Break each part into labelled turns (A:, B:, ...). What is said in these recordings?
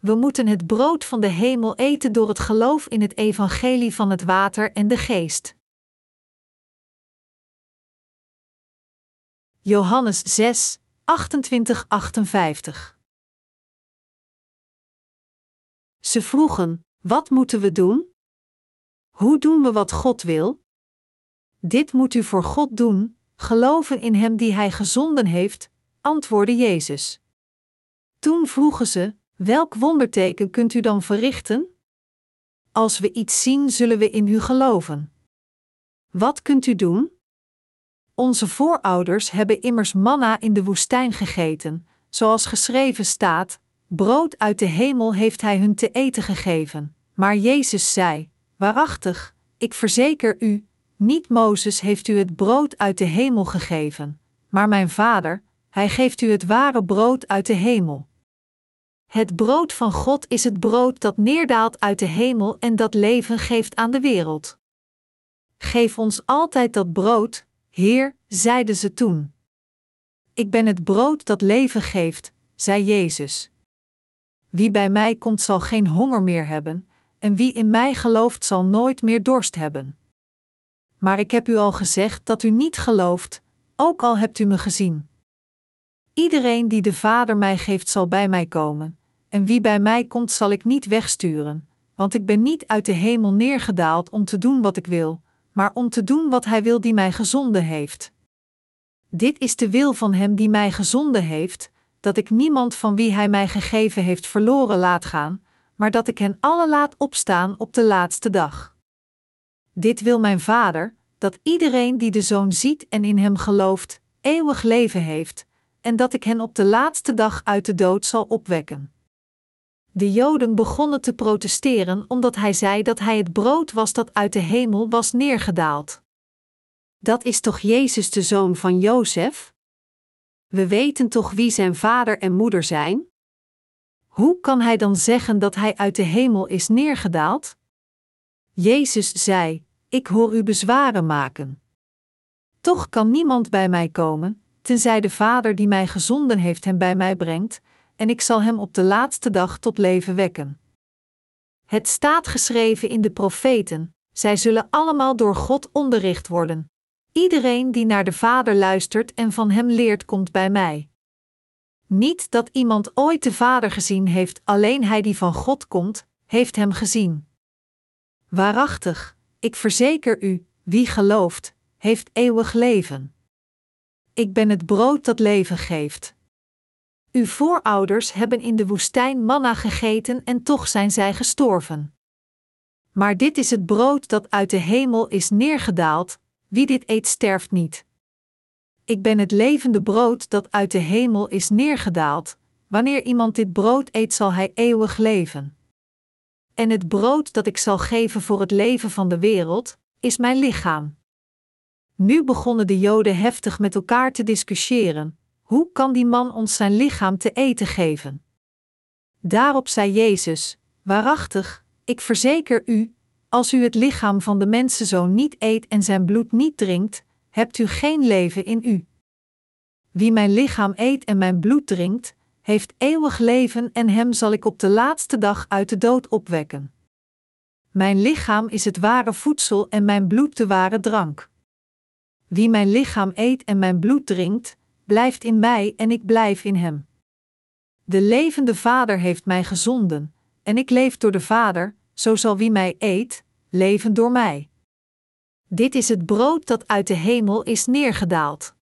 A: we moeten het brood van de hemel eten door het geloof in het evangelie van het water en de geest. Johannes 6, 28-58 Ze vroegen: Wat moeten we doen? Hoe doen we wat God wil? Dit moet u voor God doen, geloven in Hem die Hij gezonden heeft, antwoordde Jezus. Toen vroegen ze: Welk wonderteken kunt u dan verrichten? Als we iets zien, zullen we in u geloven. Wat kunt u doen? Onze voorouders hebben immers manna in de woestijn gegeten, zoals geschreven staat: Brood uit de hemel heeft hij hun te eten gegeven. Maar Jezus zei: Waarachtig, ik verzeker u, niet Mozes heeft u het brood uit de hemel gegeven, maar mijn Vader, hij geeft u het ware brood uit de hemel. Het brood van God is het brood dat neerdaalt uit de hemel en dat leven geeft aan de wereld. Geef ons altijd dat brood, Heer, zeiden ze toen. Ik ben het brood dat leven geeft, zei Jezus. Wie bij mij komt zal geen honger meer hebben, en wie in mij gelooft zal nooit meer dorst hebben. Maar ik heb u al gezegd dat u niet gelooft, ook al hebt u me gezien. Iedereen die de Vader mij geeft zal bij mij komen, en wie bij mij komt zal ik niet wegsturen, want ik ben niet uit de hemel neergedaald om te doen wat ik wil, maar om te doen wat Hij wil die mij gezonden heeft. Dit is de wil van Hem die mij gezonden heeft, dat ik niemand van wie Hij mij gegeven heeft verloren laat gaan, maar dat ik hen alle laat opstaan op de laatste dag. Dit wil mijn Vader, dat iedereen die de Zoon ziet en in Hem gelooft, eeuwig leven heeft, en dat ik hen op de laatste dag uit de dood zal opwekken. De Joden begonnen te protesteren omdat hij zei dat hij het brood was dat uit de hemel was neergedaald. Dat is toch Jezus de zoon van Jozef? We weten toch wie zijn vader en moeder zijn? Hoe kan hij dan zeggen dat hij uit de hemel is neergedaald? Jezus zei: Ik hoor u bezwaren maken. Toch kan niemand bij mij komen, tenzij de Vader die mij gezonden heeft hem bij mij brengt, en ik zal hem op de laatste dag tot leven wekken. Het staat geschreven in de profeten: zij zullen allemaal door God onderricht worden. Iedereen die naar de Vader luistert en van hem leert, komt bij mij. Niet dat iemand ooit de Vader gezien heeft, alleen hij die van God komt, heeft hem gezien. Waarachtig, ik verzeker u, wie gelooft, heeft eeuwig leven. Ik ben het brood dat leven geeft. Uw voorouders hebben in de woestijn manna gegeten en toch zijn zij gestorven. Maar dit is het brood dat uit de hemel is neergedaald, wie dit eet sterft niet. Ik ben het levende brood dat uit de hemel is neergedaald, wanneer iemand dit brood eet zal hij eeuwig leven. En het brood dat ik zal geven voor het leven van de wereld, is mijn lichaam. Nu begonnen de Joden heftig met elkaar te discussiëren, hoe kan die man ons zijn lichaam te eten geven? Daarop zei Jezus: Waarachtig, ik verzeker u, als u het lichaam van de mensenzoon niet eet en zijn bloed niet drinkt, hebt u geen leven in u. Wie mijn lichaam eet en mijn bloed drinkt, heeft eeuwig leven en hem zal ik op de laatste dag uit de dood opwekken. Mijn lichaam is het ware voedsel en mijn bloed de ware drank. Wie mijn lichaam eet en mijn bloed drinkt, blijft in mij en ik blijf in hem. De levende Vader heeft mij gezonden, en ik leef door de Vader, zo zal wie mij eet, leven door mij. Dit is het brood dat uit de hemel is neergedaald.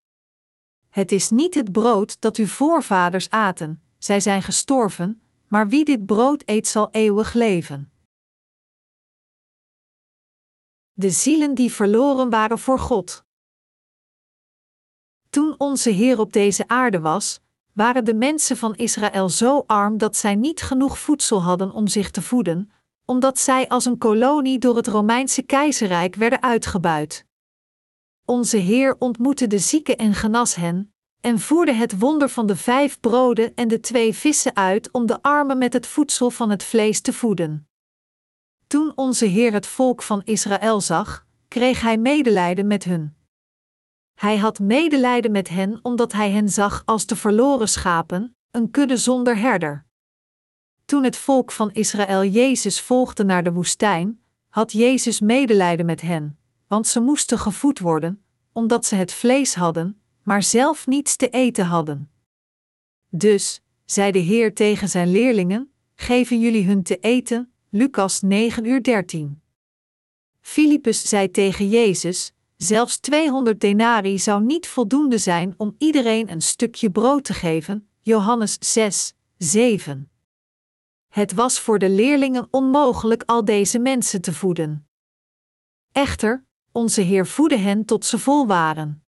A: Het is niet het brood dat uw voorvaders aten, zij zijn gestorven, maar wie dit brood eet zal eeuwig leven. De zielen die verloren waren voor God. Toen onze Heer op deze aarde was, waren de mensen van Israël zo arm dat zij niet genoeg voedsel hadden om zich te voeden, omdat zij als een kolonie door het Romeinse keizerrijk werden uitgebuit. Onze Heer ontmoette de zieken en genas hen, en voerde het wonder van de vijf broden en de twee vissen uit om de armen met het voedsel van het vlees te voeden. Toen onze Heer het volk van Israël zag, kreeg hij medelijden met hun. Hij had medelijden met hen omdat hij hen zag als de verloren schapen, een kudde zonder herder. Toen het volk van Israël Jezus volgde naar de woestijn, had Jezus medelijden met hen, want ze moesten gevoed worden, omdat ze het vlees hadden, maar zelf niets te eten hadden. Dus, zei de Heer tegen zijn leerlingen: Geven jullie hun te eten? Lucas 9 uur 13. Filippus zei tegen Jezus: Zelfs 200 denari zou niet voldoende zijn om iedereen een stukje brood te geven. Johannes 6, 7. Het was voor de leerlingen onmogelijk al deze mensen te voeden. Echter, onze Heer voedde hen tot ze vol waren.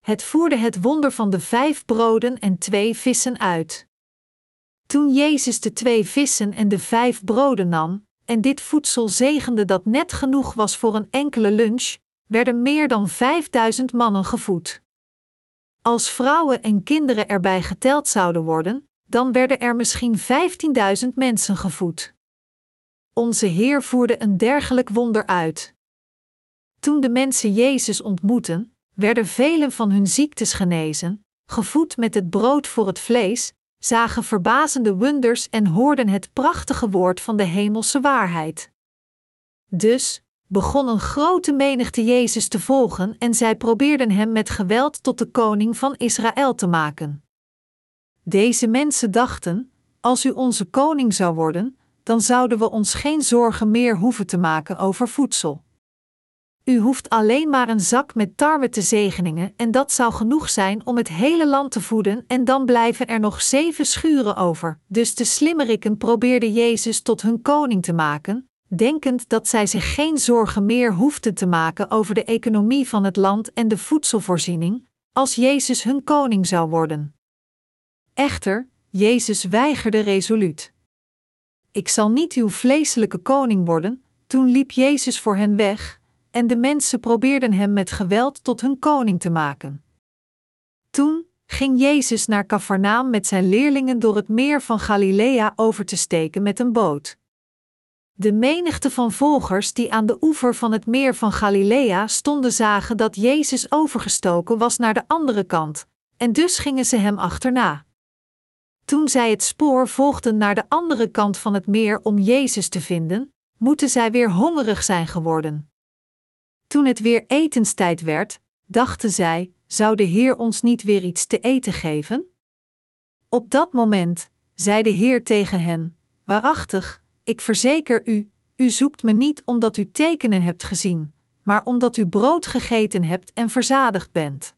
A: Het voerde het wonder van de vijf broden en twee vissen uit. Toen Jezus de twee vissen en de vijf broden nam, en dit voedsel zegende dat net genoeg was voor een enkele lunch, werden meer dan vijfduizend mannen gevoed. Als vrouwen en kinderen erbij geteld zouden worden, dan werden er misschien 15.000 mensen gevoed. Onze Heer voerde een dergelijk wonder uit. Toen de mensen Jezus ontmoetten, werden velen van hun ziektes genezen, gevoed met het brood voor het vlees, zagen verbazende wonders en hoorden het prachtige woord van de hemelse waarheid. Dus begon een grote menigte Jezus te volgen en zij probeerden hem met geweld tot de koning van Israël te maken. Deze mensen dachten: als u onze koning zou worden, dan zouden we ons geen zorgen meer hoeven te maken over voedsel. U hoeft alleen maar een zak met tarwe te zegeningen en dat zou genoeg zijn om het hele land te voeden en dan blijven er nog zeven schuren over. Dus de slimmerikken probeerden Jezus tot hun koning te maken, denkend dat zij zich geen zorgen meer hoefden te maken over de economie van het land en de voedselvoorziening, als Jezus hun koning zou worden. Echter, Jezus weigerde resoluut. Ik zal niet uw vleeselijke koning worden, toen liep Jezus voor hen weg, en de mensen probeerden hem met geweld tot hun koning te maken. Toen ging Jezus naar Cafarnaam met zijn leerlingen door het meer van Galilea over te steken met een boot. De menigte van volgers die aan de oever van het meer van Galilea stonden zagen dat Jezus overgestoken was naar de andere kant, en dus gingen ze hem achterna. Toen zij het spoor volgden naar de andere kant van het meer om Jezus te vinden, moeten zij weer hongerig zijn geworden. Toen het weer etenstijd werd, dachten zij: zou de Heer ons niet weer iets te eten geven? Op dat moment zei de Heer tegen hen: Waarachtig, ik verzeker u, u zoekt me niet omdat u tekenen hebt gezien, maar omdat u brood gegeten hebt en verzadigd bent.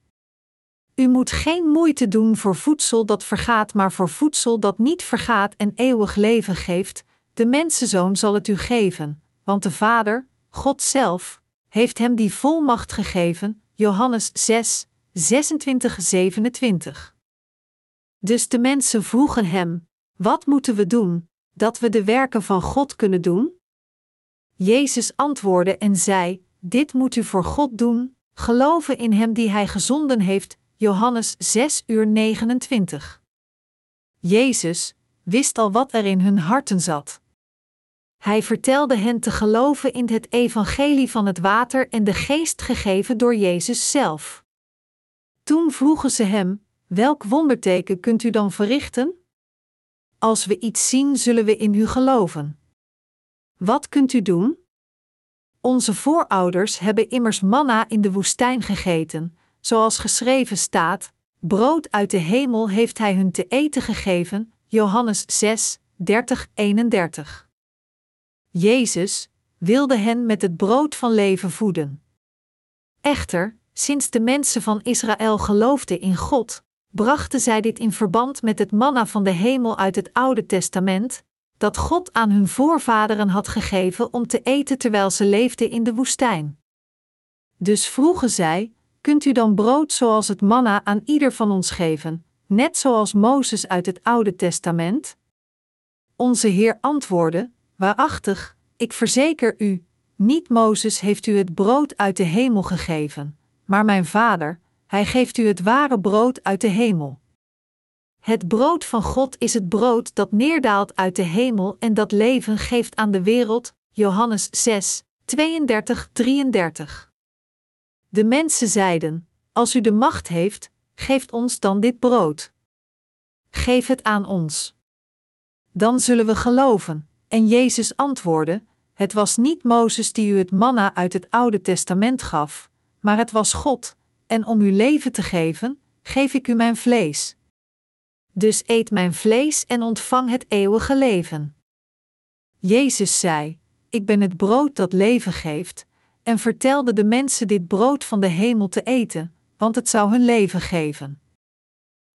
A: U moet geen moeite doen voor voedsel dat vergaat, maar voor voedsel dat niet vergaat en eeuwig leven geeft. De mensenzoon zal het u geven, want de Vader, God zelf, heeft hem die volmacht gegeven. Johannes 6, 26, 27. Dus de mensen vroegen hem: Wat moeten we doen, dat we de werken van God kunnen doen? Jezus antwoordde en zei: Dit moet u voor God doen, geloven in Hem die Hij gezonden heeft. Johannes 6 uur 29. Jezus wist al wat er in hun harten zat. Hij vertelde hen te geloven in het evangelie van het water en de geest gegeven door Jezus zelf. Toen vroegen ze hem: Welk wonderteken kunt u dan verrichten? Als we iets zien, zullen we in u geloven. Wat kunt u doen? Onze voorouders hebben immers manna in de woestijn gegeten, zoals geschreven staat: Brood uit de hemel heeft hij hun te eten gegeven. Johannes 6, 30, 31. Jezus wilde hen met het brood van leven voeden. Echter, sinds de mensen van Israël geloofden in God, brachten zij dit in verband met het manna van de hemel uit het Oude Testament, dat God aan hun voorvaderen had gegeven om te eten terwijl ze leefden in de woestijn. Dus vroegen zij: Kunt u dan brood zoals het manna aan ieder van ons geven, net zoals Mozes uit het Oude Testament? Onze Heer antwoordde: Waarachtig, ik verzeker u, niet Mozes heeft u het brood uit de hemel gegeven, maar mijn Vader, hij geeft u het ware brood uit de hemel. Het brood van God is het brood dat neerdaalt uit de hemel en dat leven geeft aan de wereld. Johannes 6, 32, 33. De mensen zeiden: Als u de macht heeft, geeft ons dan dit brood. Geef het aan ons. Dan zullen we geloven. En Jezus antwoordde: Het was niet Mozes die u het manna uit het Oude Testament gaf, maar het was God, en om u leven te geven, geef ik u mijn vlees. Dus eet mijn vlees en ontvang het eeuwige leven. Jezus zei: Ik ben het brood dat leven geeft, en vertelde de mensen dit brood van de hemel te eten, want het zou hun leven geven.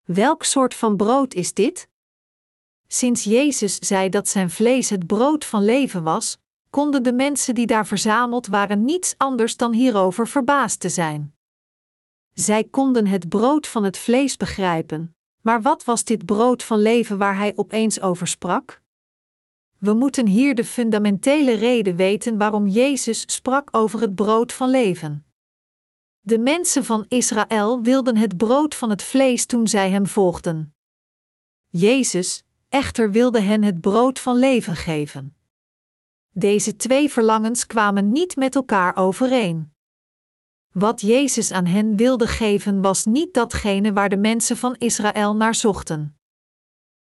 A: Welk soort van brood is dit? Sinds Jezus zei dat zijn vlees het brood van leven was, konden de mensen die daar verzameld waren niets anders dan hierover verbaasd te zijn. Zij konden het brood van het vlees begrijpen, maar wat was dit brood van leven waar hij opeens over sprak? We moeten hier de fundamentele reden weten waarom Jezus sprak over het brood van leven. De mensen van Israël wilden het brood van het vlees toen zij hem volgden. Jezus, echter, wilde hen het brood van leven geven. Deze twee verlangens kwamen niet met elkaar overeen. Wat Jezus aan hen wilde geven was niet datgene waar de mensen van Israël naar zochten.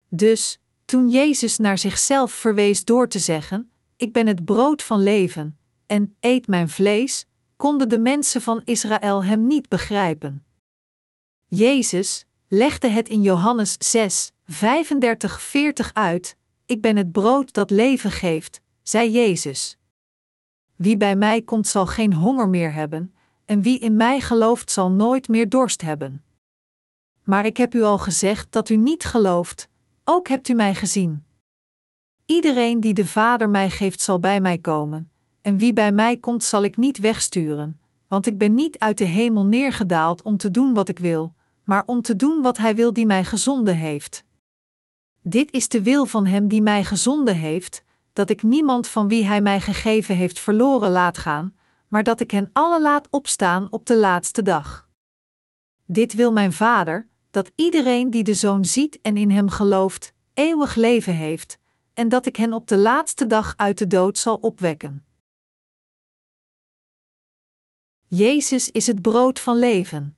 A: Dus, toen Jezus naar zichzelf verwees door te zeggen: Ik ben het brood van leven, en eet mijn vlees, konden de mensen van Israël hem niet begrijpen. Jezus legde het in Johannes 6, 35-40 uit: Ik ben het brood dat leven geeft, zei Jezus. Wie bij mij komt zal geen honger meer hebben, en wie in mij gelooft zal nooit meer dorst hebben. Maar ik heb u al gezegd dat u niet gelooft, ook hebt u mij gezien. Iedereen die de Vader mij geeft zal bij mij komen, en wie bij mij komt zal ik niet wegsturen, want ik ben niet uit de hemel neergedaald om te doen wat ik wil, maar om te doen wat Hij wil die mij gezonden heeft. Dit is de wil van Hem die mij gezonden heeft, dat ik niemand van wie Hij mij gegeven heeft verloren laat gaan, maar dat ik hen alle laat opstaan op de laatste dag. Dit wil mijn Vader, dat iedereen die de Zoon ziet en in Hem gelooft, eeuwig leven heeft, en dat ik hen op de laatste dag uit de dood zal opwekken. Jezus is het brood van leven.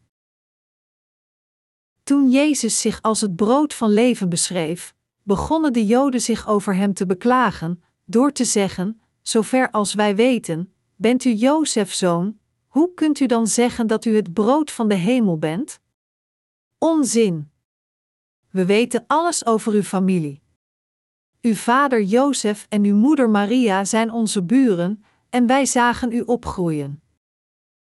A: Toen Jezus zich als het brood van leven beschreef, begonnen de Joden zich over hem te beklagen, door te zeggen: Zover als wij weten, bent u Jozefs zoon, hoe kunt u dan zeggen dat u het brood van de hemel bent? Onzin! We weten alles over uw familie. Uw vader Jozef en uw moeder Maria zijn onze buren, en wij zagen u opgroeien.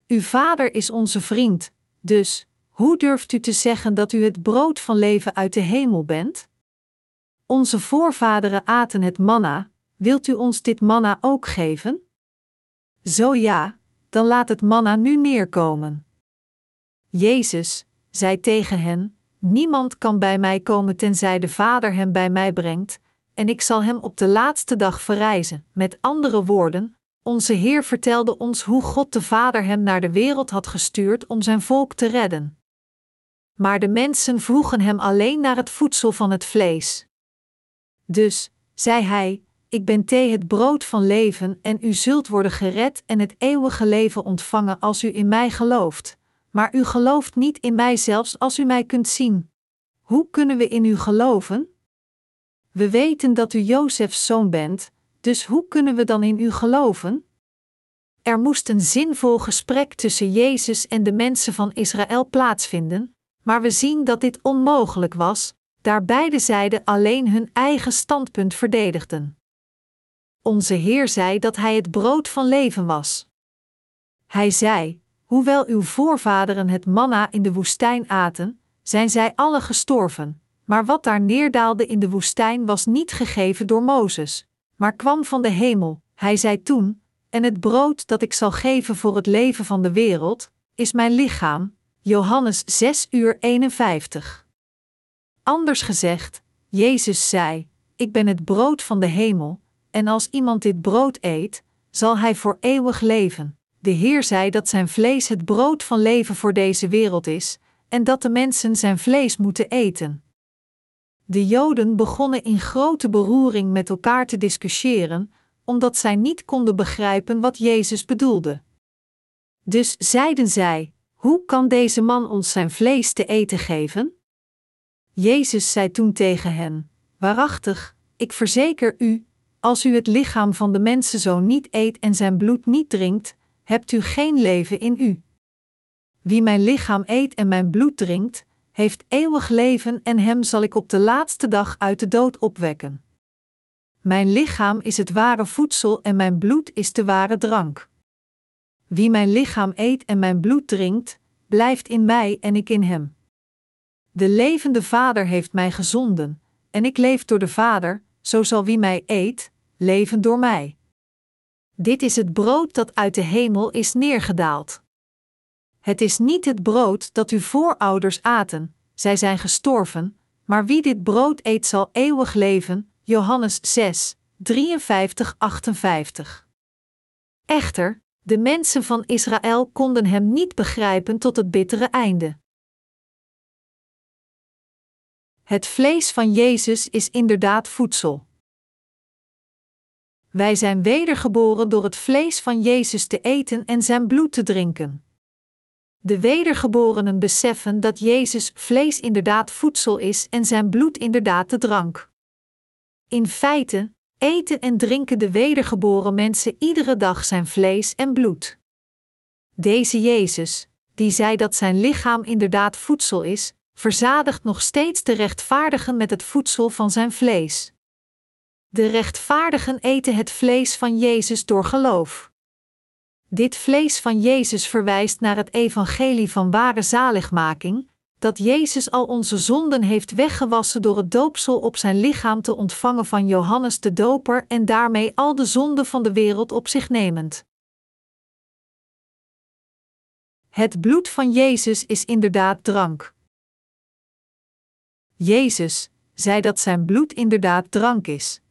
A: Uw vader is onze vriend, dus hoe durft u te zeggen dat u het brood van leven uit de hemel bent? Onze voorvaderen aten het manna, wilt u ons dit manna ook geven? Zo ja, dan laat het manna nu neerkomen. Jezus zei tegen hen: Niemand kan bij mij komen tenzij de Vader hem bij mij brengt, en ik zal hem op de laatste dag verrijzen. Met andere woorden, onze Heer vertelde ons hoe God de Vader hem naar de wereld had gestuurd om zijn volk te redden. Maar de mensen vroegen hem alleen naar het voedsel van het vlees. Dus, zei hij, ik ben thee het brood van leven en u zult worden gered en het eeuwige leven ontvangen als u in mij gelooft. Maar u gelooft niet in mij zelfs als u mij kunt zien. Hoe kunnen we in u geloven? We weten dat u Jozefs zoon bent, dus hoe kunnen we dan in u geloven? Er moest een zinvol gesprek tussen Jezus en de mensen van Israël plaatsvinden, maar we zien dat dit onmogelijk was, daar beide zijden alleen hun eigen standpunt verdedigden. Onze Heer zei dat Hij het brood van leven was. Hij zei: Hoewel uw voorvaderen het manna in de woestijn aten, zijn zij alle gestorven. Maar wat daar neerdaalde in de woestijn was niet gegeven door Mozes, maar kwam van de hemel. Hij zei toen: En het brood dat ik zal geven voor het leven van de wereld, is mijn lichaam. Johannes 6 uur 51. Anders gezegd, Jezus zei: Ik ben het brood van de hemel, en als iemand dit brood eet, zal hij voor eeuwig leven. De Heer zei dat zijn vlees het brood van leven voor deze wereld is, en dat de mensen zijn vlees moeten eten. De Joden begonnen in grote beroering met elkaar te discussiëren, omdat zij niet konden begrijpen wat Jezus bedoelde. Dus zeiden zij: Hoe kan deze man ons zijn vlees te eten geven? Jezus zei toen tegen hen: Waarachtig, ik verzeker u, als u het lichaam van de mensenzoon niet eet en zijn bloed niet drinkt, hebt u geen leven in u. Wie mijn lichaam eet en mijn bloed drinkt, heeft eeuwig leven en hem zal ik op de laatste dag uit de dood opwekken. Mijn lichaam is het ware voedsel en mijn bloed is de ware drank. Wie mijn lichaam eet en mijn bloed drinkt, blijft in mij en ik in hem. De levende Vader heeft mij gezonden, en ik leef door de Vader, zo zal wie mij eet, leven door mij. Dit is het brood dat uit de hemel is neergedaald. Het is niet het brood dat uw voorouders aten, zij zijn gestorven, maar wie dit brood eet zal eeuwig leven. Johannes 6, 53, 58. Echter, de mensen van Israël konden hem niet begrijpen tot het bittere einde. Het vlees van Jezus is inderdaad voedsel. Wij zijn wedergeboren door het vlees van Jezus te eten en zijn bloed te drinken. De wedergeborenen beseffen dat Jezus vlees inderdaad voedsel is en zijn bloed inderdaad de drank. In feite, eten en drinken de wedergeboren mensen iedere dag zijn vlees en bloed. Deze Jezus, die zei dat zijn lichaam inderdaad voedsel is, verzadigt nog steeds de rechtvaardigen met het voedsel van zijn vlees. De rechtvaardigen eten het vlees van Jezus door geloof. Dit vlees van Jezus verwijst naar het evangelie van ware zaligmaking, dat Jezus al onze zonden heeft weggewassen door het doopsel op zijn lichaam te ontvangen van Johannes de Doper en daarmee al de zonden van de wereld op zich nemend. Het bloed van Jezus is inderdaad drank. Jezus zei dat zijn bloed inderdaad drank is.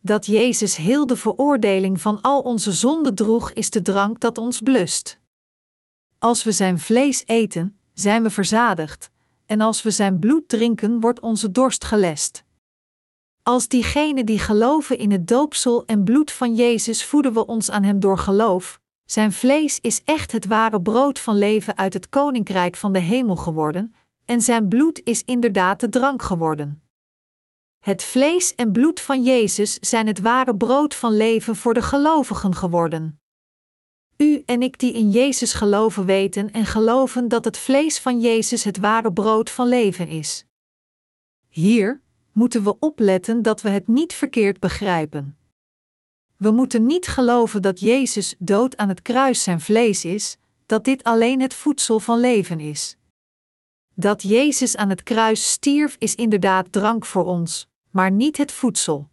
A: Dat Jezus heel de veroordeling van al onze zonden droeg, is de drank dat ons blust. Als we zijn vlees eten, zijn we verzadigd, en als we zijn bloed drinken, wordt onze dorst gelest. Als diegenen die geloven in het doopsel en bloed van Jezus voeden we ons aan Hem door geloof. Zijn vlees is echt het ware brood van leven uit het koninkrijk van de hemel geworden, en zijn bloed is inderdaad de drank geworden. Het vlees en bloed van Jezus zijn het ware brood van leven voor de gelovigen geworden. U en ik die in Jezus geloven weten en geloven dat het vlees van Jezus het ware brood van leven is. Hier moeten we opletten dat we het niet verkeerd begrijpen. We moeten niet geloven dat Jezus dood aan het kruis zijn vlees is, dat dit alleen het voedsel van leven is. Dat Jezus aan het kruis stierf is inderdaad drank voor ons, maar niet het voedsel.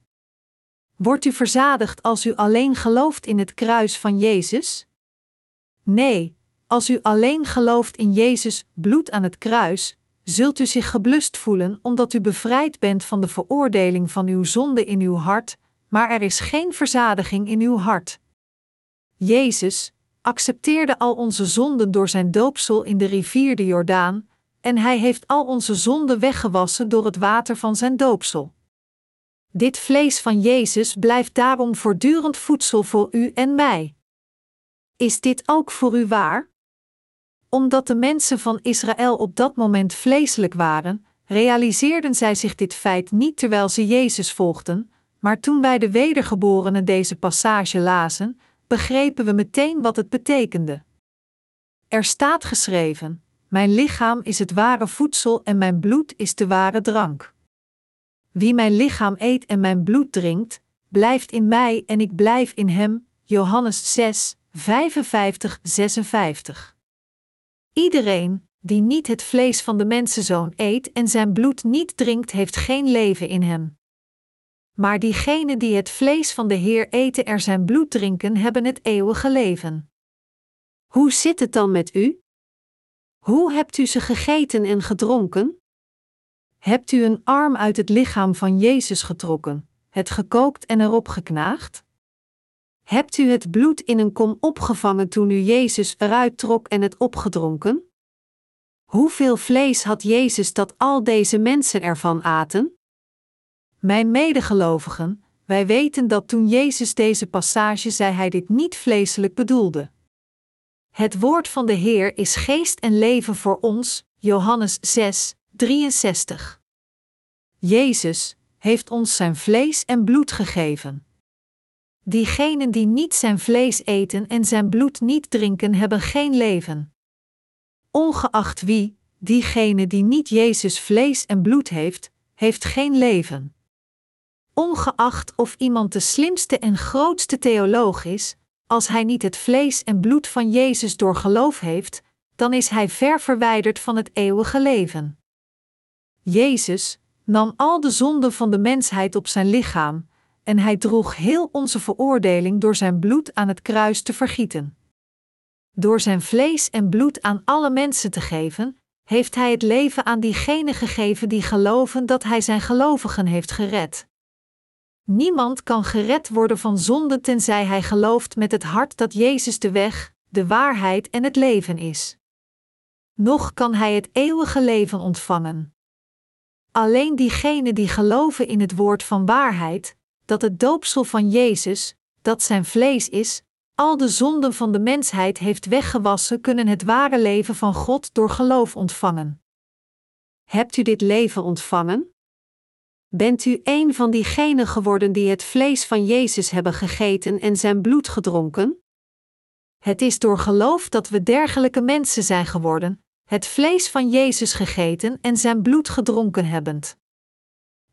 A: Wordt u verzadigd als u alleen gelooft in het kruis van Jezus? Nee, als u alleen gelooft in Jezus bloed aan het kruis, zult u zich geblust voelen omdat u bevrijd bent van de veroordeling van uw zonde in uw hart, maar er is geen verzadiging in uw hart. Jezus accepteerde al onze zonden door zijn doopsel in de rivier de Jordaan, en hij heeft al onze zonden weggewassen door het water van zijn doopsel. Dit vlees van Jezus blijft daarom voortdurend voedsel voor u en mij. Is dit ook voor u waar? Omdat de mensen van Israël op dat moment vleeselijk waren, realiseerden zij zich dit feit niet terwijl ze Jezus volgden, maar toen wij de wedergeborenen deze passage lazen, begrepen we meteen wat het betekende. Er staat geschreven: Mijn lichaam is het ware voedsel en mijn bloed is de ware drank. Wie mijn lichaam eet en mijn bloed drinkt, blijft in mij en ik blijf in hem. Johannes 6, 55, 56. Iedereen die niet het vlees van de mensenzoon eet en zijn bloed niet drinkt, heeft geen leven in hem. Maar diegenen die het vlees van de Heer eten en zijn bloed drinken, hebben het eeuwige leven. Hoe zit het dan met u? Hoe hebt u ze gegeten en gedronken? Hebt u een arm uit het lichaam van Jezus getrokken, het gekookt en erop geknaagd? Hebt u het bloed in een kom opgevangen toen u Jezus eruit trok en het opgedronken? Hoeveel vlees had Jezus dat al deze mensen ervan aten? Mijn medegelovigen, wij weten dat toen Jezus deze passage zei, hij dit niet vleeselijk bedoelde. Het woord van de Heer is geest en leven voor ons, Johannes 6, 63. Jezus heeft ons zijn vlees en bloed gegeven. Diegenen die niet zijn vlees eten en zijn bloed niet drinken, hebben geen leven. Ongeacht wie, diegene die niet Jezus vlees en bloed heeft, heeft geen leven. Ongeacht of iemand de slimste en grootste theoloog is, als hij niet het vlees en bloed van Jezus door geloof heeft, dan is hij ver verwijderd van het eeuwige leven. Jezus nam al de zonden van de mensheid op zijn lichaam, en hij droeg heel onze veroordeling door zijn bloed aan het kruis te vergieten. Door zijn vlees en bloed aan alle mensen te geven, heeft hij het leven aan diegenen gegeven die geloven dat hij zijn gelovigen heeft gered. Niemand kan gered worden van zonde tenzij hij gelooft met het hart dat Jezus de weg, de waarheid en het leven is. Nog kan hij het eeuwige leven ontvangen. Alleen diegenen die geloven in het woord van waarheid, dat het doopsel van Jezus, dat zijn vlees is, al de zonden van de mensheid heeft weggewassen, kunnen het ware leven van God door geloof ontvangen. Hebt u dit leven ontvangen? Bent u een van diegenen geworden die het vlees van Jezus hebben gegeten en zijn bloed gedronken? Het is door geloof dat we dergelijke mensen zijn geworden, het vlees van Jezus gegeten en zijn bloed gedronken hebbend.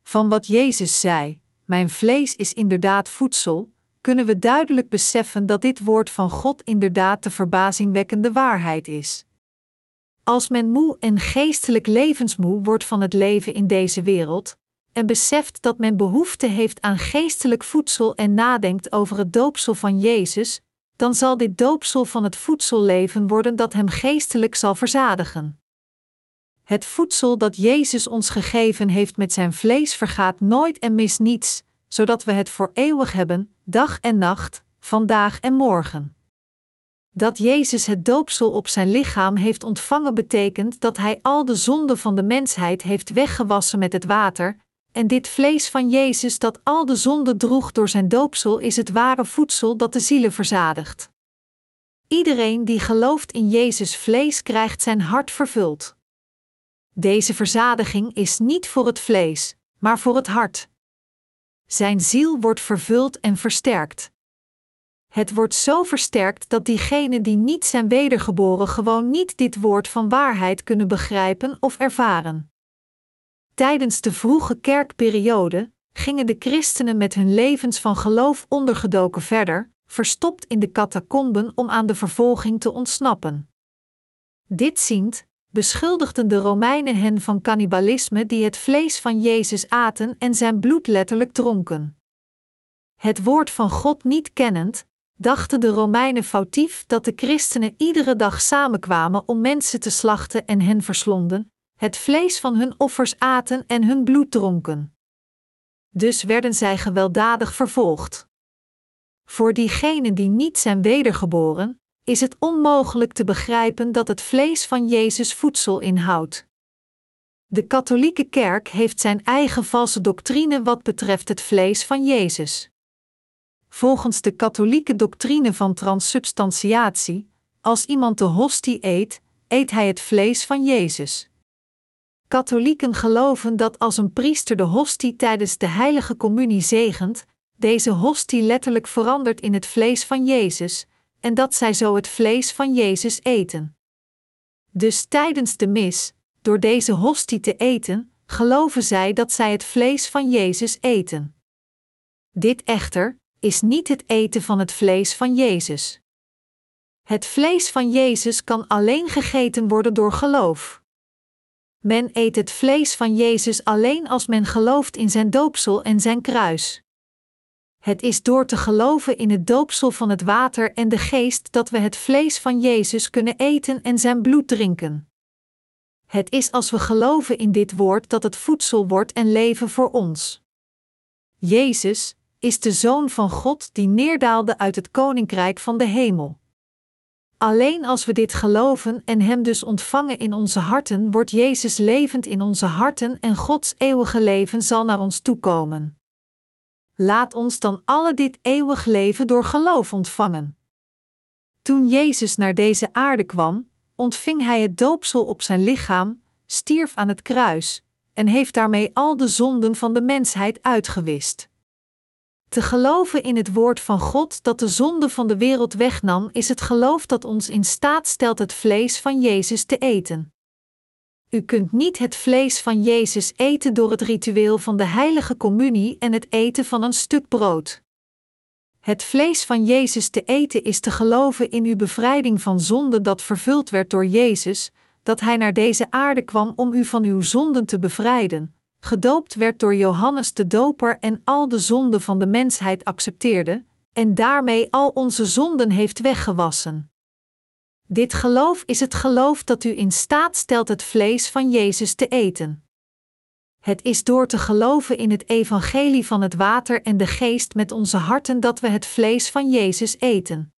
A: Van wat Jezus zei, mijn vlees is inderdaad voedsel, kunnen we duidelijk beseffen dat dit woord van God inderdaad de verbazingwekkende waarheid is. Als men moe en geestelijk levensmoe wordt van het leven in deze wereld, en beseft dat men behoefte heeft aan geestelijk voedsel en nadenkt over het doopsel van Jezus, dan zal dit doopsel van het voedselleven worden dat hem geestelijk zal verzadigen. Het voedsel dat Jezus ons gegeven heeft met zijn vlees vergaat nooit en mist niets, zodat we het voor eeuwig hebben, dag en nacht, vandaag en morgen. Dat Jezus het doopsel op zijn lichaam heeft ontvangen betekent dat hij al de zonden van de mensheid heeft weggewassen met het water, en dit vlees van Jezus dat al de zonde droeg door zijn doopsel is het ware voedsel dat de zielen verzadigt. Iedereen die gelooft in Jezus vlees krijgt zijn hart vervuld. Deze verzadiging is niet voor het vlees, maar voor het hart. Zijn ziel wordt vervuld en versterkt. Het wordt zo versterkt dat diegenen die niet zijn wedergeboren gewoon niet dit woord van waarheid kunnen begrijpen of ervaren. Tijdens de vroege kerkperiode gingen de christenen met hun levens van geloof ondergedoken verder, verstopt in de catacomben om aan de vervolging te ontsnappen. Dit ziend, beschuldigden de Romeinen hen van cannibalisme die het vlees van Jezus aten en zijn bloed letterlijk dronken. Het woord van God niet kennend, dachten de Romeinen foutief dat de christenen iedere dag samenkwamen om mensen te slachten en hen verslonden, het vlees van hun offers aten en hun bloed dronken. Dus werden zij gewelddadig vervolgd. Voor diegenen die niet zijn wedergeboren, is het onmogelijk te begrijpen dat het vlees van Jezus voedsel inhoudt. De katholieke kerk heeft zijn eigen valse doctrine wat betreft het vlees van Jezus. Volgens de katholieke doctrine van transsubstantiatie, als iemand de hostie eet, eet hij het vlees van Jezus. Katholieken geloven dat als een priester de hostie tijdens de heilige communie zegent, deze hostie letterlijk verandert in het vlees van Jezus, en dat zij zo het vlees van Jezus eten. Dus tijdens de mis, door deze hostie te eten, geloven zij dat zij het vlees van Jezus eten. Dit echter is niet het eten van het vlees van Jezus. Het vlees van Jezus kan alleen gegeten worden door geloof. Men eet het vlees van Jezus alleen als men gelooft in zijn doopsel en zijn kruis. Het is door te geloven in het doopsel van het water en de geest dat we het vlees van Jezus kunnen eten en zijn bloed drinken. Het is als we geloven in dit woord dat het voedsel wordt en leven voor ons. Jezus is de Zoon van God die neerdaalde uit het Koninkrijk van de Hemel. Alleen als we dit geloven en Hem dus ontvangen in onze harten, wordt Jezus levend in onze harten en Gods eeuwige leven zal naar ons toekomen. Laat ons dan alle dit eeuwig leven door geloof ontvangen. Toen Jezus naar deze aarde kwam, ontving Hij het doopsel op zijn lichaam, stierf aan het kruis, en heeft daarmee al de zonden van de mensheid uitgewist. Te geloven in het woord van God dat de zonde van de wereld wegnam, is het geloof dat ons in staat stelt het vlees van Jezus te eten. U kunt niet het vlees van Jezus eten door het ritueel van de heilige communie en het eten van een stuk brood. Het vlees van Jezus te eten is te geloven in uw bevrijding van zonde dat vervuld werd door Jezus, dat Hij naar deze aarde kwam om u van uw zonden te bevrijden, gedoopt werd door Johannes de Doper en al de zonden van de mensheid accepteerde, en daarmee al onze zonden heeft weggewassen. Dit geloof is het geloof dat u in staat stelt het vlees van Jezus te eten. Het is door te geloven in het evangelie van het water en de geest met onze harten dat we het vlees van Jezus eten.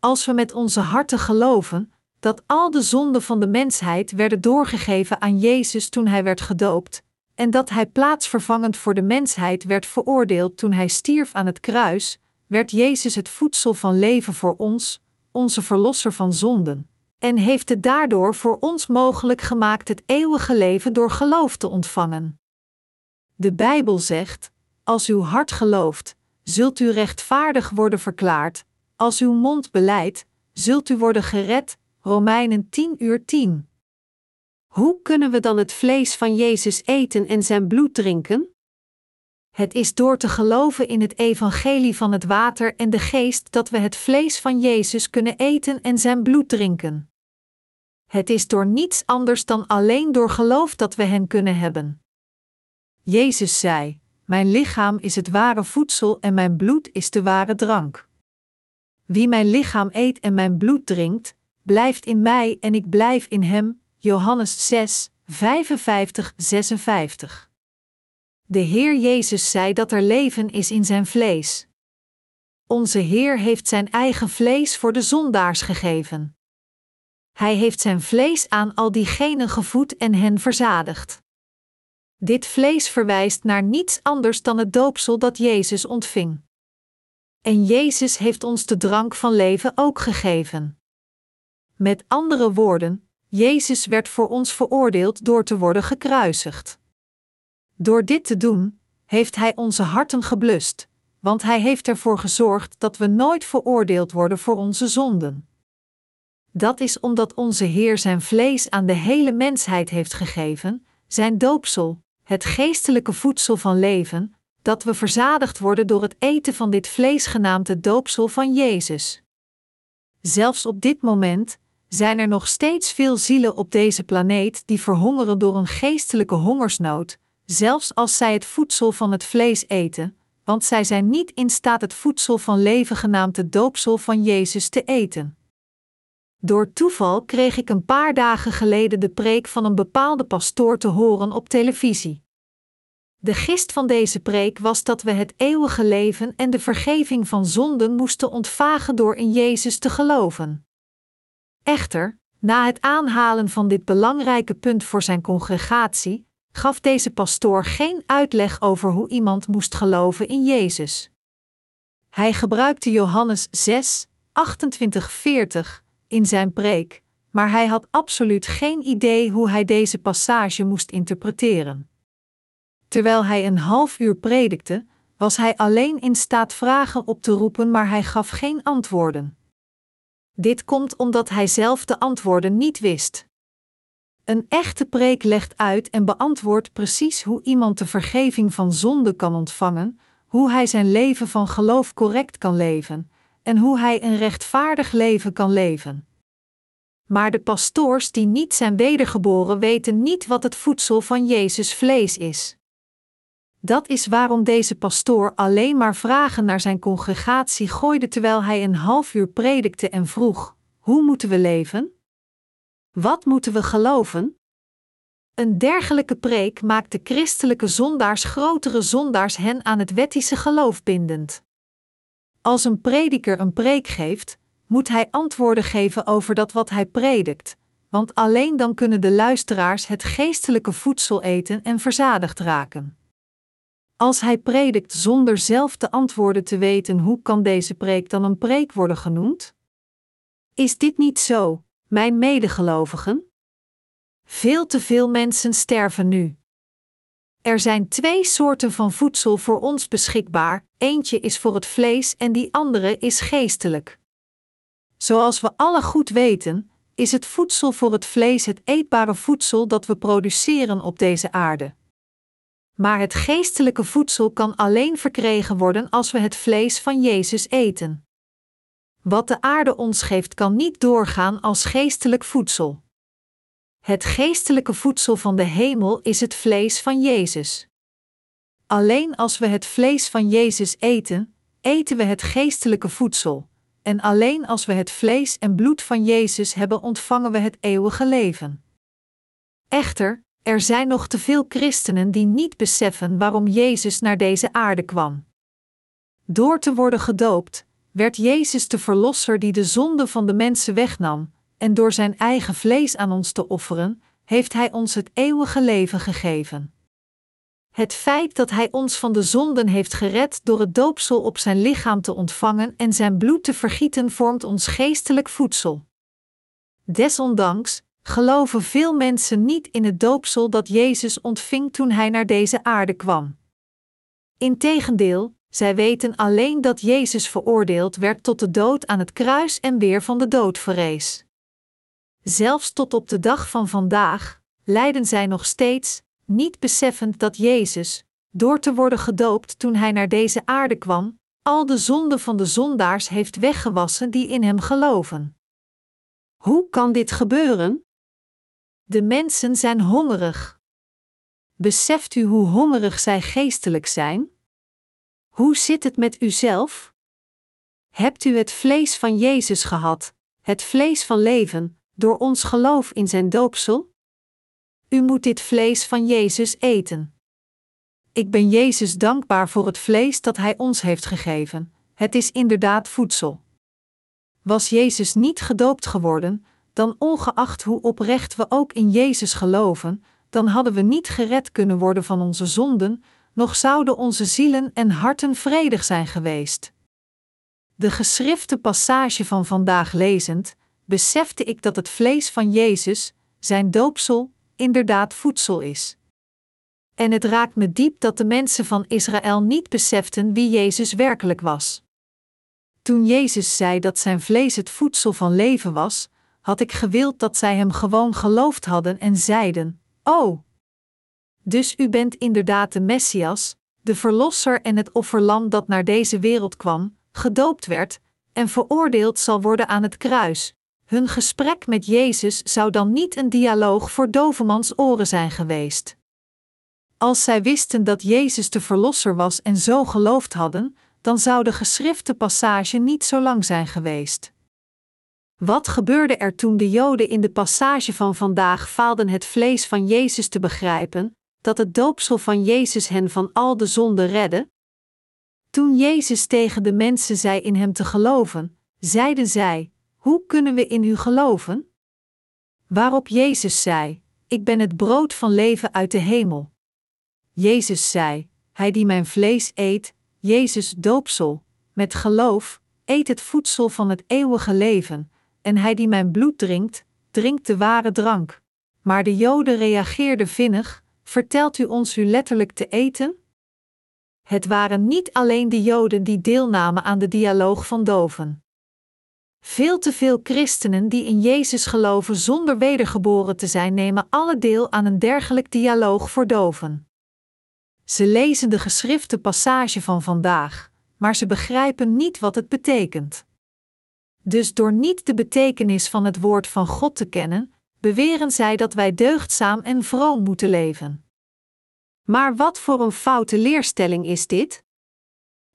A: Als we met onze harten geloven dat al de zonden van de mensheid werden doorgegeven aan Jezus toen hij werd gedoopt, en dat hij plaatsvervangend voor de mensheid werd veroordeeld toen hij stierf aan het kruis, werd Jezus het voedsel van leven voor ons, onze verlosser van zonden, en heeft het daardoor voor ons mogelijk gemaakt het eeuwige leven door geloof te ontvangen. De Bijbel zegt: Als uw hart gelooft, zult u rechtvaardig worden verklaard, als uw mond beleidt, zult u worden gered. Romeinen 10 uur 10. Hoe kunnen we dan het vlees van Jezus eten en zijn bloed drinken? Het is door te geloven in het evangelie van het water en de geest dat we het vlees van Jezus kunnen eten en zijn bloed drinken. Het is door niets anders dan alleen door geloof dat we hen kunnen hebben. Jezus zei: Mijn lichaam is het ware voedsel en mijn bloed is de ware drank. Wie mijn lichaam eet en mijn bloed drinkt, blijft in mij en ik blijf in hem. Johannes 6, 55, 56. De Heer Jezus zei dat er leven is in zijn vlees. Onze Heer heeft zijn eigen vlees voor de zondaars gegeven. Hij heeft zijn vlees aan al diegenen gevoed en hen verzadigd. Dit vlees verwijst naar niets anders dan het doopsel dat Jezus ontving. En Jezus heeft ons de drank van leven ook gegeven. Met andere woorden, Jezus werd voor ons veroordeeld door te worden gekruisigd. Door dit te doen, heeft Hij onze harten geblust, want Hij heeft ervoor gezorgd dat we nooit veroordeeld worden voor onze zonden. Dat is omdat onze Heer zijn vlees aan de hele mensheid heeft gegeven, zijn doopsel, het geestelijke voedsel van leven, dat we verzadigd worden door het eten van dit vlees genaamd het doopsel van Jezus. Zelfs op dit moment zijn er nog steeds veel zielen op deze planeet die verhongeren door een geestelijke hongersnood, zelfs als zij het voedsel van het vlees eten, want zij zijn niet in staat het voedsel van leven genaamd het doopsel van Jezus te eten. Door toeval kreeg ik een paar dagen geleden de preek van een bepaalde pastoor te horen op televisie. De gist van deze preek was dat we het eeuwige leven en de vergeving van zonden moesten ontvagen door in Jezus te geloven. Echter, na het aanhalen van dit belangrijke punt voor zijn congregatie, gaf deze pastoor geen uitleg over hoe iemand moest geloven in Jezus. Hij gebruikte Johannes 6, 28-40 in zijn preek, maar hij had absoluut geen idee hoe hij deze passage moest interpreteren. Terwijl hij een half uur predikte, was hij alleen in staat vragen op te roepen, maar hij gaf geen antwoorden. Dit komt omdat hij zelf de antwoorden niet wist. Een echte preek legt uit en beantwoordt precies hoe iemand de vergeving van zonde kan ontvangen, hoe hij zijn leven van geloof correct kan leven en hoe hij een rechtvaardig leven kan leven. Maar de pastoors die niet zijn wedergeboren weten niet wat het voedsel van Jezus vlees is. Dat is waarom deze pastoor alleen maar vragen naar zijn congregatie gooide terwijl hij een half uur predikte en vroeg: Hoe moeten we leven? Wat moeten we geloven? Een dergelijke preek maakt de christelijke zondaars grotere zondaars hen aan het wettische geloof bindend. Als een prediker een preek geeft, moet hij antwoorden geven over dat wat hij predikt, want alleen dan kunnen de luisteraars het geestelijke voedsel eten en verzadigd raken. Als hij predikt zonder zelf de antwoorden te weten, hoe kan deze preek dan een preek worden genoemd? Is dit niet zo, mijn medegelovigen? Veel te veel mensen sterven nu, Er zijn twee soorten van voedsel voor ons beschikbaar: eentje is voor het vlees en die andere is geestelijk. Zoals we alle goed weten, is het voedsel voor het vlees het eetbare voedsel dat we produceren op deze aarde. Maar het geestelijke voedsel kan alleen verkregen worden als we het vlees van Jezus eten. Wat de aarde ons geeft kan niet doorgaan als geestelijk voedsel. Het geestelijke voedsel van de hemel is het vlees van Jezus. Alleen als we het vlees van Jezus eten, eten we het geestelijke voedsel, en alleen als we het vlees en bloed van Jezus hebben, ontvangen we het eeuwige leven. Echter, er zijn nog te veel christenen die niet beseffen waarom Jezus naar deze aarde kwam. Door te worden gedoopt, werd Jezus de Verlosser die de zonde van de mensen wegnam, en door zijn eigen vlees aan ons te offeren, heeft Hij ons het eeuwige leven gegeven. Het feit dat Hij ons van de zonden heeft gered door het doopsel op zijn lichaam te ontvangen en zijn bloed te vergieten, vormt ons geestelijk voedsel. Desondanks geloven veel mensen niet in het doopsel dat Jezus ontving toen Hij naar deze aarde kwam. Integendeel, zij weten alleen dat Jezus veroordeeld werd tot de dood aan het kruis en weer van de dood verrees. Zelfs tot op de dag van vandaag lijden zij nog steeds, niet beseffend dat Jezus, door te worden gedoopt toen hij naar deze aarde kwam, al de zonden van de zondaars heeft weggewassen die in hem geloven. Hoe kan dit gebeuren? De mensen zijn hongerig. Beseft u hoe hongerig zij geestelijk zijn? Hoe zit het met uzelf? Hebt u het vlees van Jezus gehad, het vlees van leven, door ons geloof in zijn doopsel? U moet dit vlees van Jezus eten. Ik ben Jezus dankbaar voor het vlees dat Hij ons heeft gegeven. Het is inderdaad voedsel. Was Jezus niet gedoopt geworden, dan ongeacht hoe oprecht we ook in Jezus geloven, dan hadden we niet gered kunnen worden van onze zonden, nog zouden onze zielen en harten vredig zijn geweest. De geschrifte passage van vandaag lezend, besefte ik dat het vlees van Jezus, zijn doopsel, inderdaad voedsel is. En het raakt me diep dat de mensen van Israël niet beseften wie Jezus werkelijk was. Toen Jezus zei dat zijn vlees het voedsel van leven was, had ik gewild dat zij hem gewoon geloofd hadden en zeiden: Oh! Dus u bent inderdaad de Messias, de Verlosser en het offerlam dat naar deze wereld kwam, gedoopt werd en veroordeeld zal worden aan het kruis, hun gesprek met Jezus zou dan niet een dialoog voor dovemans oren zijn geweest. Als zij wisten dat Jezus de Verlosser was en zo geloofd hadden, dan zou de geschrifte passage niet zo lang zijn geweest. Wat gebeurde er toen de Joden in de passage van vandaag faalden het vlees van Jezus te begrijpen, dat het doopsel van Jezus hen van al de zonde redde? Toen Jezus tegen de mensen zei in hem te geloven, zeiden zij: hoe kunnen we in u geloven? Waarop Jezus zei: Ik ben het brood van leven uit de hemel. Jezus zei: Hij die mijn vlees eet, Jezus doopsel, met geloof, eet het voedsel van het eeuwige leven, en hij die mijn bloed drinkt, drinkt de ware drank. Maar de Joden reageerden vinnig: Vertelt u ons u letterlijk te eten? Het waren niet alleen de Joden die deelnamen aan de dialoog van doven. Veel te veel christenen die in Jezus geloven zonder wedergeboren te zijn, nemen alle deel aan een dergelijk dialoog voor doven. Ze lezen de geschrifte passage van vandaag, maar ze begrijpen niet wat het betekent. Dus door niet de betekenis van het woord van God te kennen, beweren zij dat wij deugdzaam en vroom moeten leven. Maar wat voor een foute leerstelling is dit?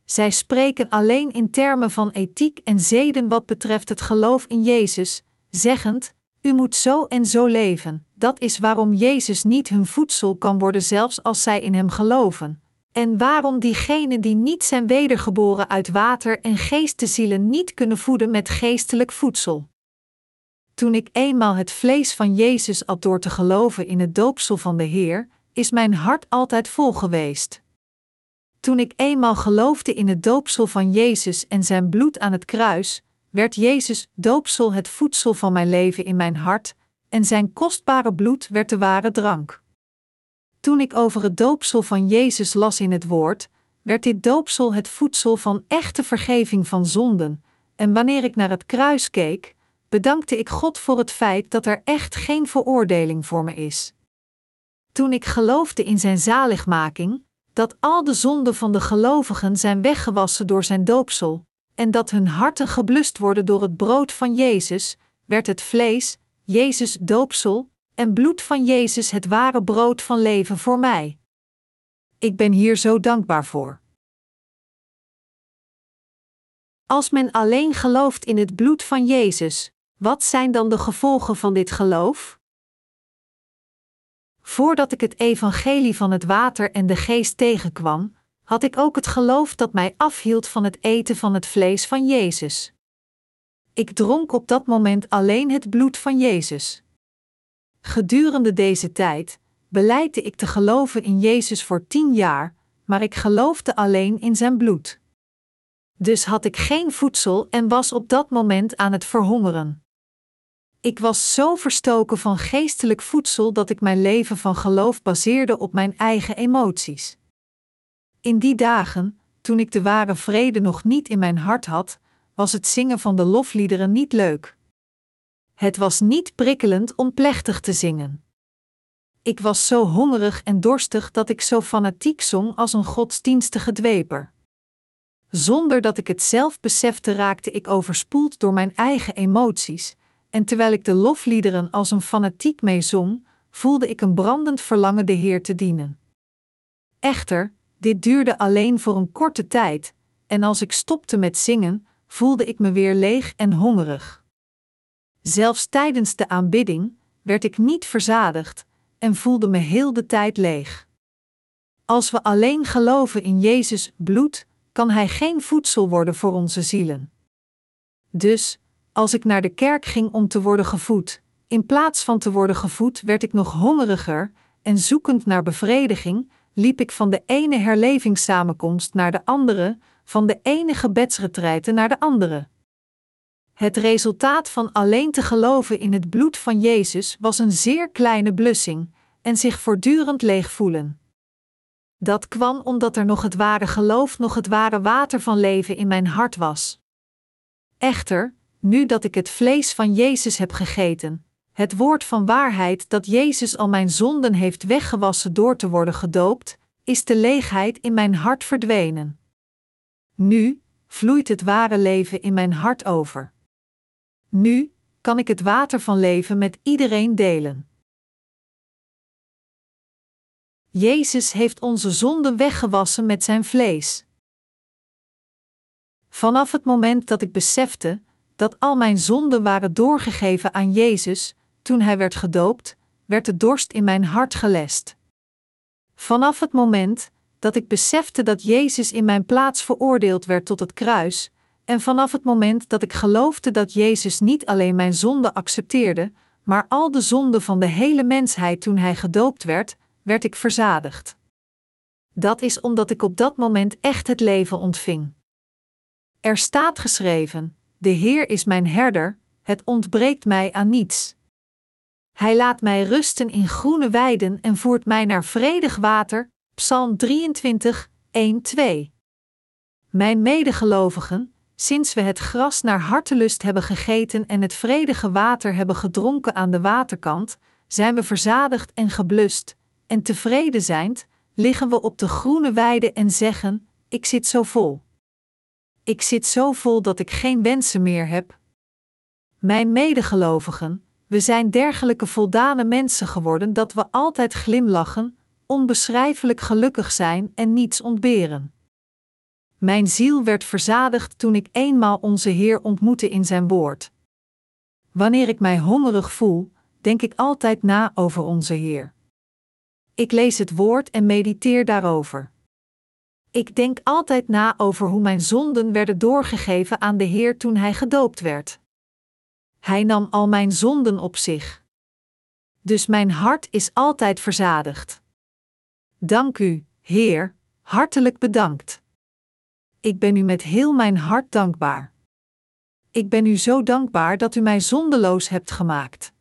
A: Zij spreken alleen in termen van ethiek en zeden wat betreft het geloof in Jezus, zeggend: U moet zo en zo leven. Dat is waarom Jezus niet hun voedsel kan worden, zelfs als zij in Hem geloven. En waarom diegenen die niet zijn wedergeboren uit water en geest niet kunnen voeden met geestelijk voedsel. Toen ik eenmaal het vlees van Jezus at door te geloven in het doopsel van de Heer, is mijn hart altijd vol geweest. Toen ik eenmaal geloofde in het doopsel van Jezus en zijn bloed aan het kruis, werd Jezus doopsel het voedsel van mijn leven in mijn hart, en zijn kostbare bloed werd de ware drank. Toen ik over het doopsel van Jezus las in het woord, werd dit doopsel het voedsel van echte vergeving van zonden, en wanneer ik naar het kruis keek, bedankte ik God voor het feit dat er echt geen veroordeling voor me is. Toen ik geloofde in zijn zaligmaking, dat al de zonden van de gelovigen zijn weggewassen door zijn doopsel, en dat hun harten geblust worden door het brood van Jezus, werd het vlees, Jezus doopsel, en bloed van Jezus het ware brood van leven voor mij. Ik ben hier zo dankbaar voor. Als men alleen gelooft in het bloed van Jezus, wat zijn dan de gevolgen van dit geloof? Voordat ik het evangelie van het water en de geest tegenkwam, had ik ook het geloof dat mij afhield van het eten van het vlees van Jezus. Ik dronk op dat moment alleen het bloed van Jezus. Gedurende deze tijd beleidde ik te geloven in Jezus voor tien jaar, maar ik geloofde alleen in zijn bloed. Dus had ik geen voedsel en was op dat moment aan het verhongeren. Ik was zo verstoken van geestelijk voedsel dat ik mijn leven van geloof baseerde op mijn eigen emoties. In die dagen, toen ik de ware vrede nog niet in mijn hart had, was het zingen van de lofliederen niet leuk. Het was niet prikkelend om plechtig te zingen. Ik was zo hongerig en dorstig dat ik zo fanatiek zong als een godsdienstige dweper. Zonder dat ik het zelf besefte, raakte ik overspoeld door mijn eigen emoties, en terwijl ik de lofliederen als een fanatiek mee zong, voelde ik een brandend verlangen de Heer te dienen. Echter, dit duurde alleen voor een korte tijd, en als ik stopte met zingen, voelde ik me weer leeg en hongerig. Zelfs tijdens de aanbidding werd ik niet verzadigd en voelde me heel de tijd leeg. Als we alleen geloven in Jezus bloed, kan Hij geen voedsel worden voor onze zielen. Dus, als ik naar de kerk ging om te worden gevoed, in plaats van te worden gevoed, werd ik nog hongeriger en zoekend naar bevrediging, liep ik van de ene herlevingssamenkomst naar de andere, van de ene gebedsretreite naar de andere. Het resultaat van alleen te geloven in het bloed van Jezus was een zeer kleine blussing en zich voortdurend leeg voelen. Dat kwam omdat er nog het ware geloof, nog het ware water van leven in mijn hart was. Echter, nu dat ik het vlees van Jezus heb gegeten, het woord van waarheid dat Jezus al mijn zonden heeft weggewassen door te worden gedoopt, is de leegheid in mijn hart verdwenen. Nu vloeit het ware leven in mijn hart over. Nu kan ik het water van leven met iedereen delen. Jezus heeft onze zonden weggewassen met zijn vlees. Vanaf het moment dat ik besefte dat al mijn zonden waren doorgegeven aan Jezus, toen hij werd gedoopt, werd de dorst in mijn hart gelest. Vanaf het moment dat ik besefte dat Jezus in mijn plaats veroordeeld werd tot het kruis, en vanaf het moment dat ik geloofde dat Jezus niet alleen mijn zonde accepteerde, maar al de zonden van de hele mensheid toen hij gedoopt werd, werd ik verzadigd. Dat is omdat ik op dat moment echt het leven ontving. Er staat geschreven: De Heer is mijn herder, het ontbreekt mij aan niets. Hij laat mij rusten in groene weiden en voert mij naar vredig water. Psalm 23, 1-2. Mijn medegelovigen, sinds we het gras naar hartelust hebben gegeten en het vredige water hebben gedronken aan de waterkant, zijn we verzadigd en geblust, en tevreden zijnd, liggen we op de groene weide en zeggen: Ik zit zo vol. Ik zit zo vol dat ik geen wensen meer heb. Mijn medegelovigen, we zijn dergelijke voldane mensen geworden dat we altijd glimlachen, onbeschrijfelijk gelukkig zijn en niets ontberen. Mijn ziel werd verzadigd toen ik eenmaal onze Heer ontmoette in zijn woord. Wanneer ik mij hongerig voel, denk ik altijd na over onze Heer. Ik lees het woord en mediteer daarover. Ik denk altijd na over hoe mijn zonden werden doorgegeven aan de Heer toen Hij gedoopt werd. Hij nam al mijn zonden op zich. Dus mijn hart is altijd verzadigd. Dank u, Heer, hartelijk bedankt. Ik ben u met heel mijn hart dankbaar. Ik ben u zo dankbaar dat u mij zondeloos hebt gemaakt.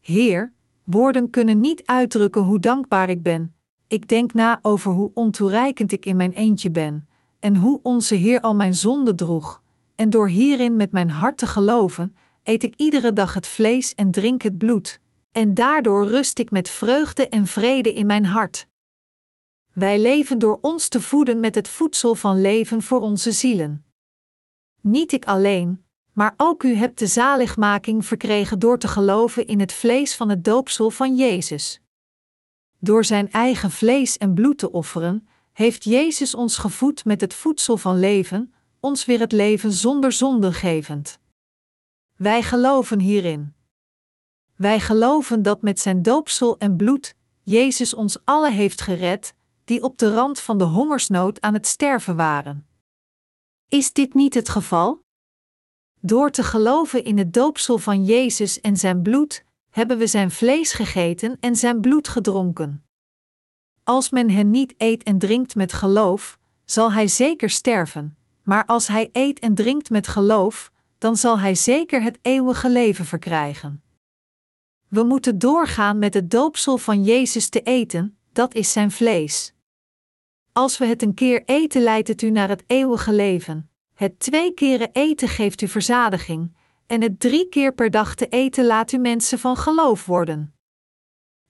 A: Heer, Woorden kunnen niet uitdrukken hoe dankbaar ik ben. Ik denk na over hoe ontoereikend ik in mijn eentje ben, en hoe onze Heer al mijn zonde droeg. En door hierin met mijn hart te geloven, eet ik iedere dag het vlees en drink het bloed, en daardoor rust ik met vreugde en vrede in mijn hart. Wij leven door ons te voeden met het voedsel van leven voor onze zielen. Niet ik alleen, maar ook u hebt de zaligmaking verkregen door te geloven in het vlees van het doopsel van Jezus. Door zijn eigen vlees en bloed te offeren, heeft Jezus ons gevoed met het voedsel van leven, ons weer het leven zonder zonde gevend. Wij geloven hierin. Wij geloven dat met zijn doopsel en bloed Jezus ons alle heeft gered, die op de rand van de hongersnood aan het sterven waren. Is dit niet het geval? Door te geloven in het doopsel van Jezus en zijn bloed, hebben we zijn vlees gegeten en zijn bloed gedronken. Als men hen niet eet en drinkt met geloof, zal hij zeker sterven, maar als hij eet en drinkt met geloof, dan zal hij zeker het eeuwige leven verkrijgen. We moeten doorgaan met het doopsel van Jezus te eten, dat is zijn vlees. Als we het een keer eten, leidt het u naar het eeuwige leven. Het twee keren eten geeft u verzadiging, en het drie keer per dag te eten laat u mensen van geloof worden.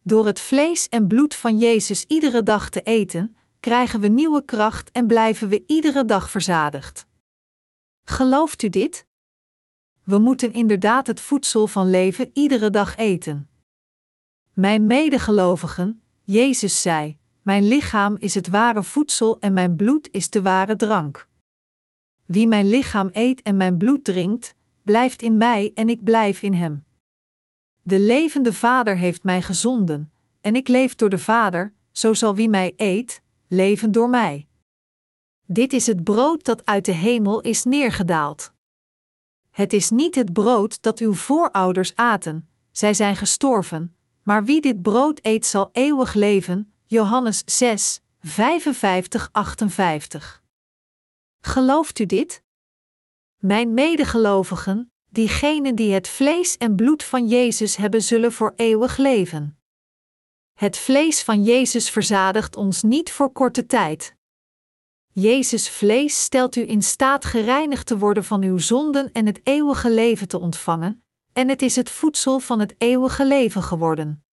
A: Door het vlees en bloed van Jezus iedere dag te eten, krijgen we nieuwe kracht en blijven we iedere dag verzadigd. Gelooft u dit? We moeten inderdaad het voedsel van leven iedere dag eten. Mijn medegelovigen, Jezus zei: Mijn lichaam is het ware voedsel en mijn bloed is de ware drank. Wie mijn lichaam eet en mijn bloed drinkt, blijft in mij en ik blijf in hem. De levende Vader heeft mij gezonden, en ik leef door de Vader, zo zal wie mij eet, leven door mij. Dit is het brood dat uit de hemel is neergedaald. Het is niet het brood dat uw voorouders aten, zij zijn gestorven, maar wie dit brood eet zal eeuwig leven. Johannes 6, 55-58. Gelooft u dit? Mijn medegelovigen, diegenen die het vlees en bloed van Jezus hebben, zullen voor eeuwig leven. Het vlees van Jezus verzadigt ons niet voor korte tijd. Jezus vlees stelt u in staat gereinigd te worden van uw zonden en het eeuwige leven te ontvangen, en het is het voedsel van het eeuwige leven geworden.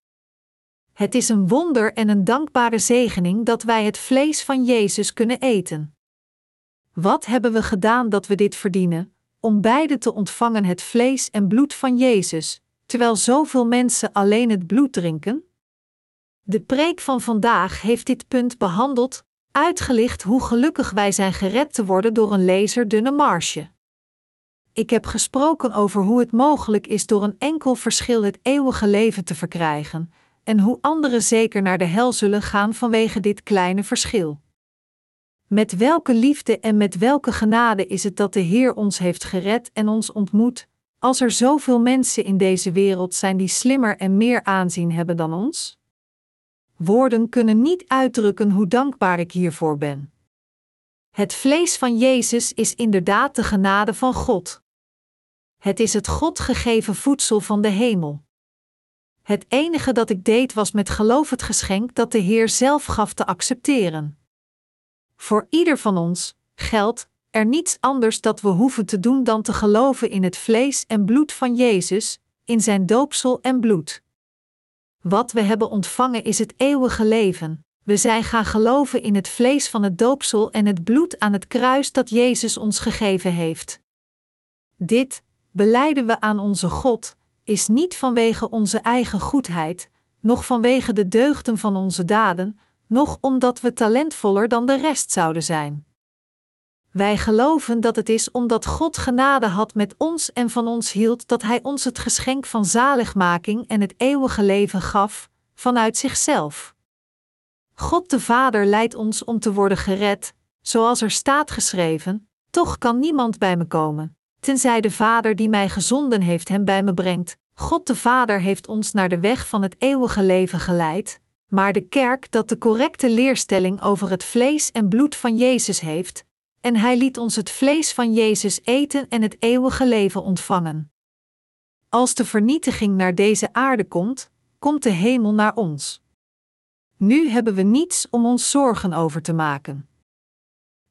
A: Het is een wonder en een dankbare zegening dat wij het vlees van Jezus kunnen eten. Wat hebben we gedaan dat we dit verdienen, om beide te ontvangen het vlees en bloed van Jezus, terwijl zoveel mensen alleen het bloed drinken? De preek van vandaag heeft dit punt behandeld, uitgelicht hoe gelukkig wij zijn gered te worden door een laserdunne marsje. Ik heb gesproken over hoe het mogelijk is door een enkel verschil het eeuwige leven te verkrijgen, en hoe anderen zeker naar de hel zullen gaan vanwege dit kleine verschil. Met welke liefde en met welke genade is het dat de Heer ons heeft gered en ons ontmoet, als er zoveel mensen in deze wereld zijn die slimmer en meer aanzien hebben dan ons? Woorden kunnen niet uitdrukken hoe dankbaar ik hiervoor ben. Het vlees van Jezus is inderdaad de genade van God. Het is het God gegeven voedsel van de hemel. Het enige dat ik deed was met geloof het geschenk dat de Heer zelf gaf te accepteren. Voor ieder van ons geldt er niets anders dat we hoeven te doen dan te geloven in het vlees en bloed van Jezus, in zijn doopsel en bloed. Wat we hebben ontvangen is het eeuwige leven. We zijn gaan geloven in het vlees van het doopsel en het bloed aan het kruis dat Jezus ons gegeven heeft. Dit, beleiden we aan onze God, is niet vanwege onze eigen goedheid, noch vanwege de deugden van onze daden, noch omdat we talentvoller dan de rest zouden zijn. Wij geloven dat het is omdat God genade had met ons en van ons hield dat Hij ons het geschenk van zaligmaking en het eeuwige leven gaf, vanuit zichzelf. God de Vader leidt ons om te worden gered, zoals er staat geschreven: Toch kan niemand bij me komen, tenzij de Vader die mij gezonden heeft hem bij me brengt. God de Vader heeft ons naar de weg van het eeuwige leven geleid, maar de kerk dat de correcte leerstelling over het vlees en bloed van Jezus heeft, en hij liet ons het vlees van Jezus eten en het eeuwige leven ontvangen. Als de vernietiging naar deze aarde komt, komt de hemel naar ons. Nu hebben we niets om ons zorgen over te maken.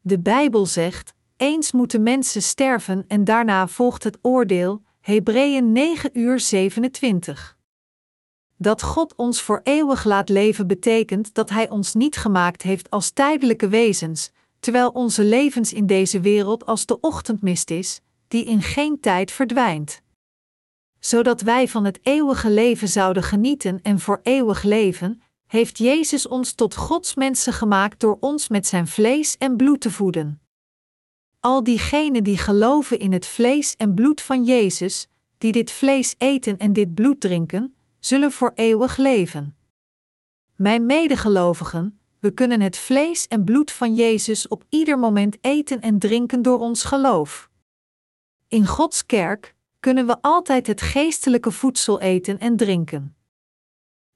A: De Bijbel zegt: eens moeten mensen sterven en daarna volgt het oordeel. Hebreeën 9 uur 27. Dat God ons voor eeuwig laat leven betekent dat Hij ons niet gemaakt heeft als tijdelijke wezens, terwijl onze levens in deze wereld als de ochtendmist is, die in geen tijd verdwijnt. Zodat wij van het eeuwige leven zouden genieten en voor eeuwig leven, heeft Jezus ons tot Gods mensen gemaakt door ons met zijn vlees en bloed te voeden. Al diegenen die geloven in het vlees en bloed van Jezus, die dit vlees eten en dit bloed drinken, zullen voor eeuwig leven. Mijn medegelovigen, we kunnen het vlees en bloed van Jezus op ieder moment eten en drinken door ons geloof. In Gods kerk kunnen we altijd het geestelijke voedsel eten en drinken.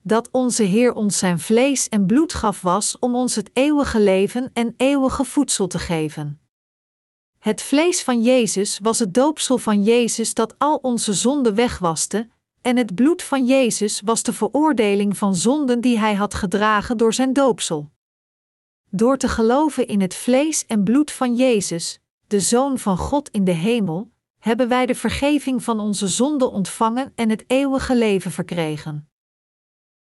A: Dat onze Heer ons zijn vlees en bloed gaf was om ons het eeuwige leven en eeuwige voedsel te geven. Het vlees van Jezus was het doopsel van Jezus dat al onze zonden wegwaste, en het bloed van Jezus was de veroordeling van zonden die hij had gedragen door zijn doopsel. Door te geloven in het vlees en bloed van Jezus, de Zoon van God in de hemel, hebben wij de vergeving van onze zonden ontvangen en het eeuwige leven verkregen.